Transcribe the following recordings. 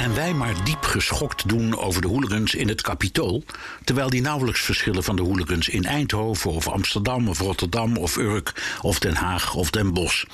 En wij maar diep geschokt doen over de hooligans in het Capitool. Terwijl die nauwelijks verschillen van de hooligans in Eindhoven of Amsterdam of Rotterdam of Urk of Den Haag of Den Bosch.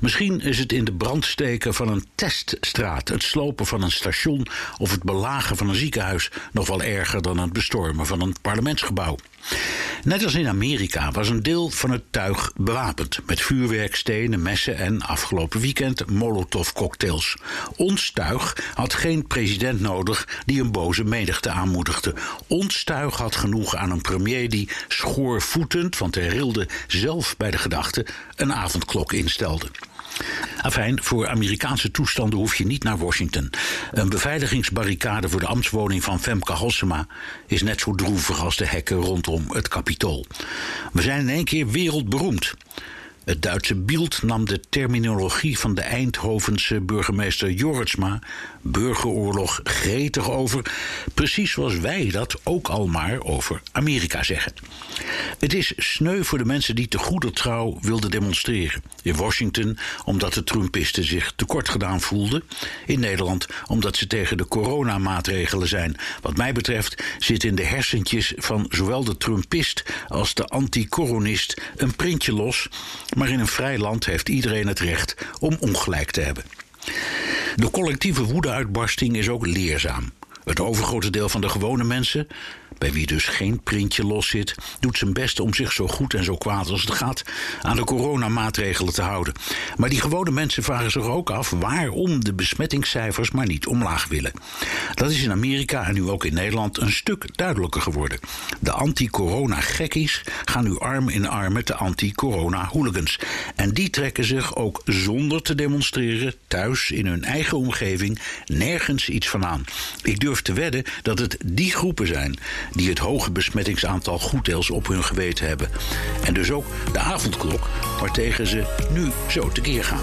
Misschien is het in de brand steken van een teststraat, het slopen van een station of het belagen van een ziekenhuis nog wel erger dan het bestormen van een parlementsgebouw. Net als in Amerika was een deel van het tuig bewapend met vuurwerkstenen, messen en afgelopen weekend molotovcocktails. Ons tuig had geen president nodig die een boze menigte aanmoedigde. Ons tuig had genoeg aan een premier die schoorvoetend, want hij rilde zelf bij de gedachte, een avondklok instelde. Afijn, voor Amerikaanse toestanden hoef je niet naar Washington. Een beveiligingsbarricade voor de ambtswoning van Femke Halsema is net zo droevig als de hekken rondom het Capitool. We zijn in één keer wereldberoemd. Het Duitse Bild nam de terminologie van de Eindhovense burgemeester Jorritsma, burgeroorlog, gretig over, precies zoals wij dat ook al maar over Amerika zeggen. Het is sneu voor de mensen die te goede trouw wilden demonstreren. In Washington omdat de Trumpisten zich tekort gedaan voelden. In Nederland omdat ze tegen de coronamaatregelen zijn. Wat mij betreft zit in de hersentjes van zowel de Trumpist als de anti-coronist een printje los maar in een vrij land heeft iedereen het recht om ongelijk te hebben. De collectieve woedeuitbarsting is ook leerzaam. Het overgrote deel van de gewone mensen, bij wie dus geen printje los zit, doet zijn best om zich zo goed en zo kwaad als het gaat aan de coronamaatregelen te houden. Maar die gewone mensen vragen zich ook af waarom de besmettingscijfers maar niet omlaag willen. Dat is in Amerika en nu ook in Nederland een stuk duidelijker geworden. De anti-corona-gekkies gaan nu arm in arm met de anti-corona-hooligans. En die trekken zich ook zonder te demonstreren thuis in hun eigen omgeving nergens iets van aan. Ik durf te wedden dat het die groepen zijn die het hoge besmettingsaantal goeddeels op hun geweten hebben. En dus ook de avondklok waartegen ze nu zo tekeer gaan.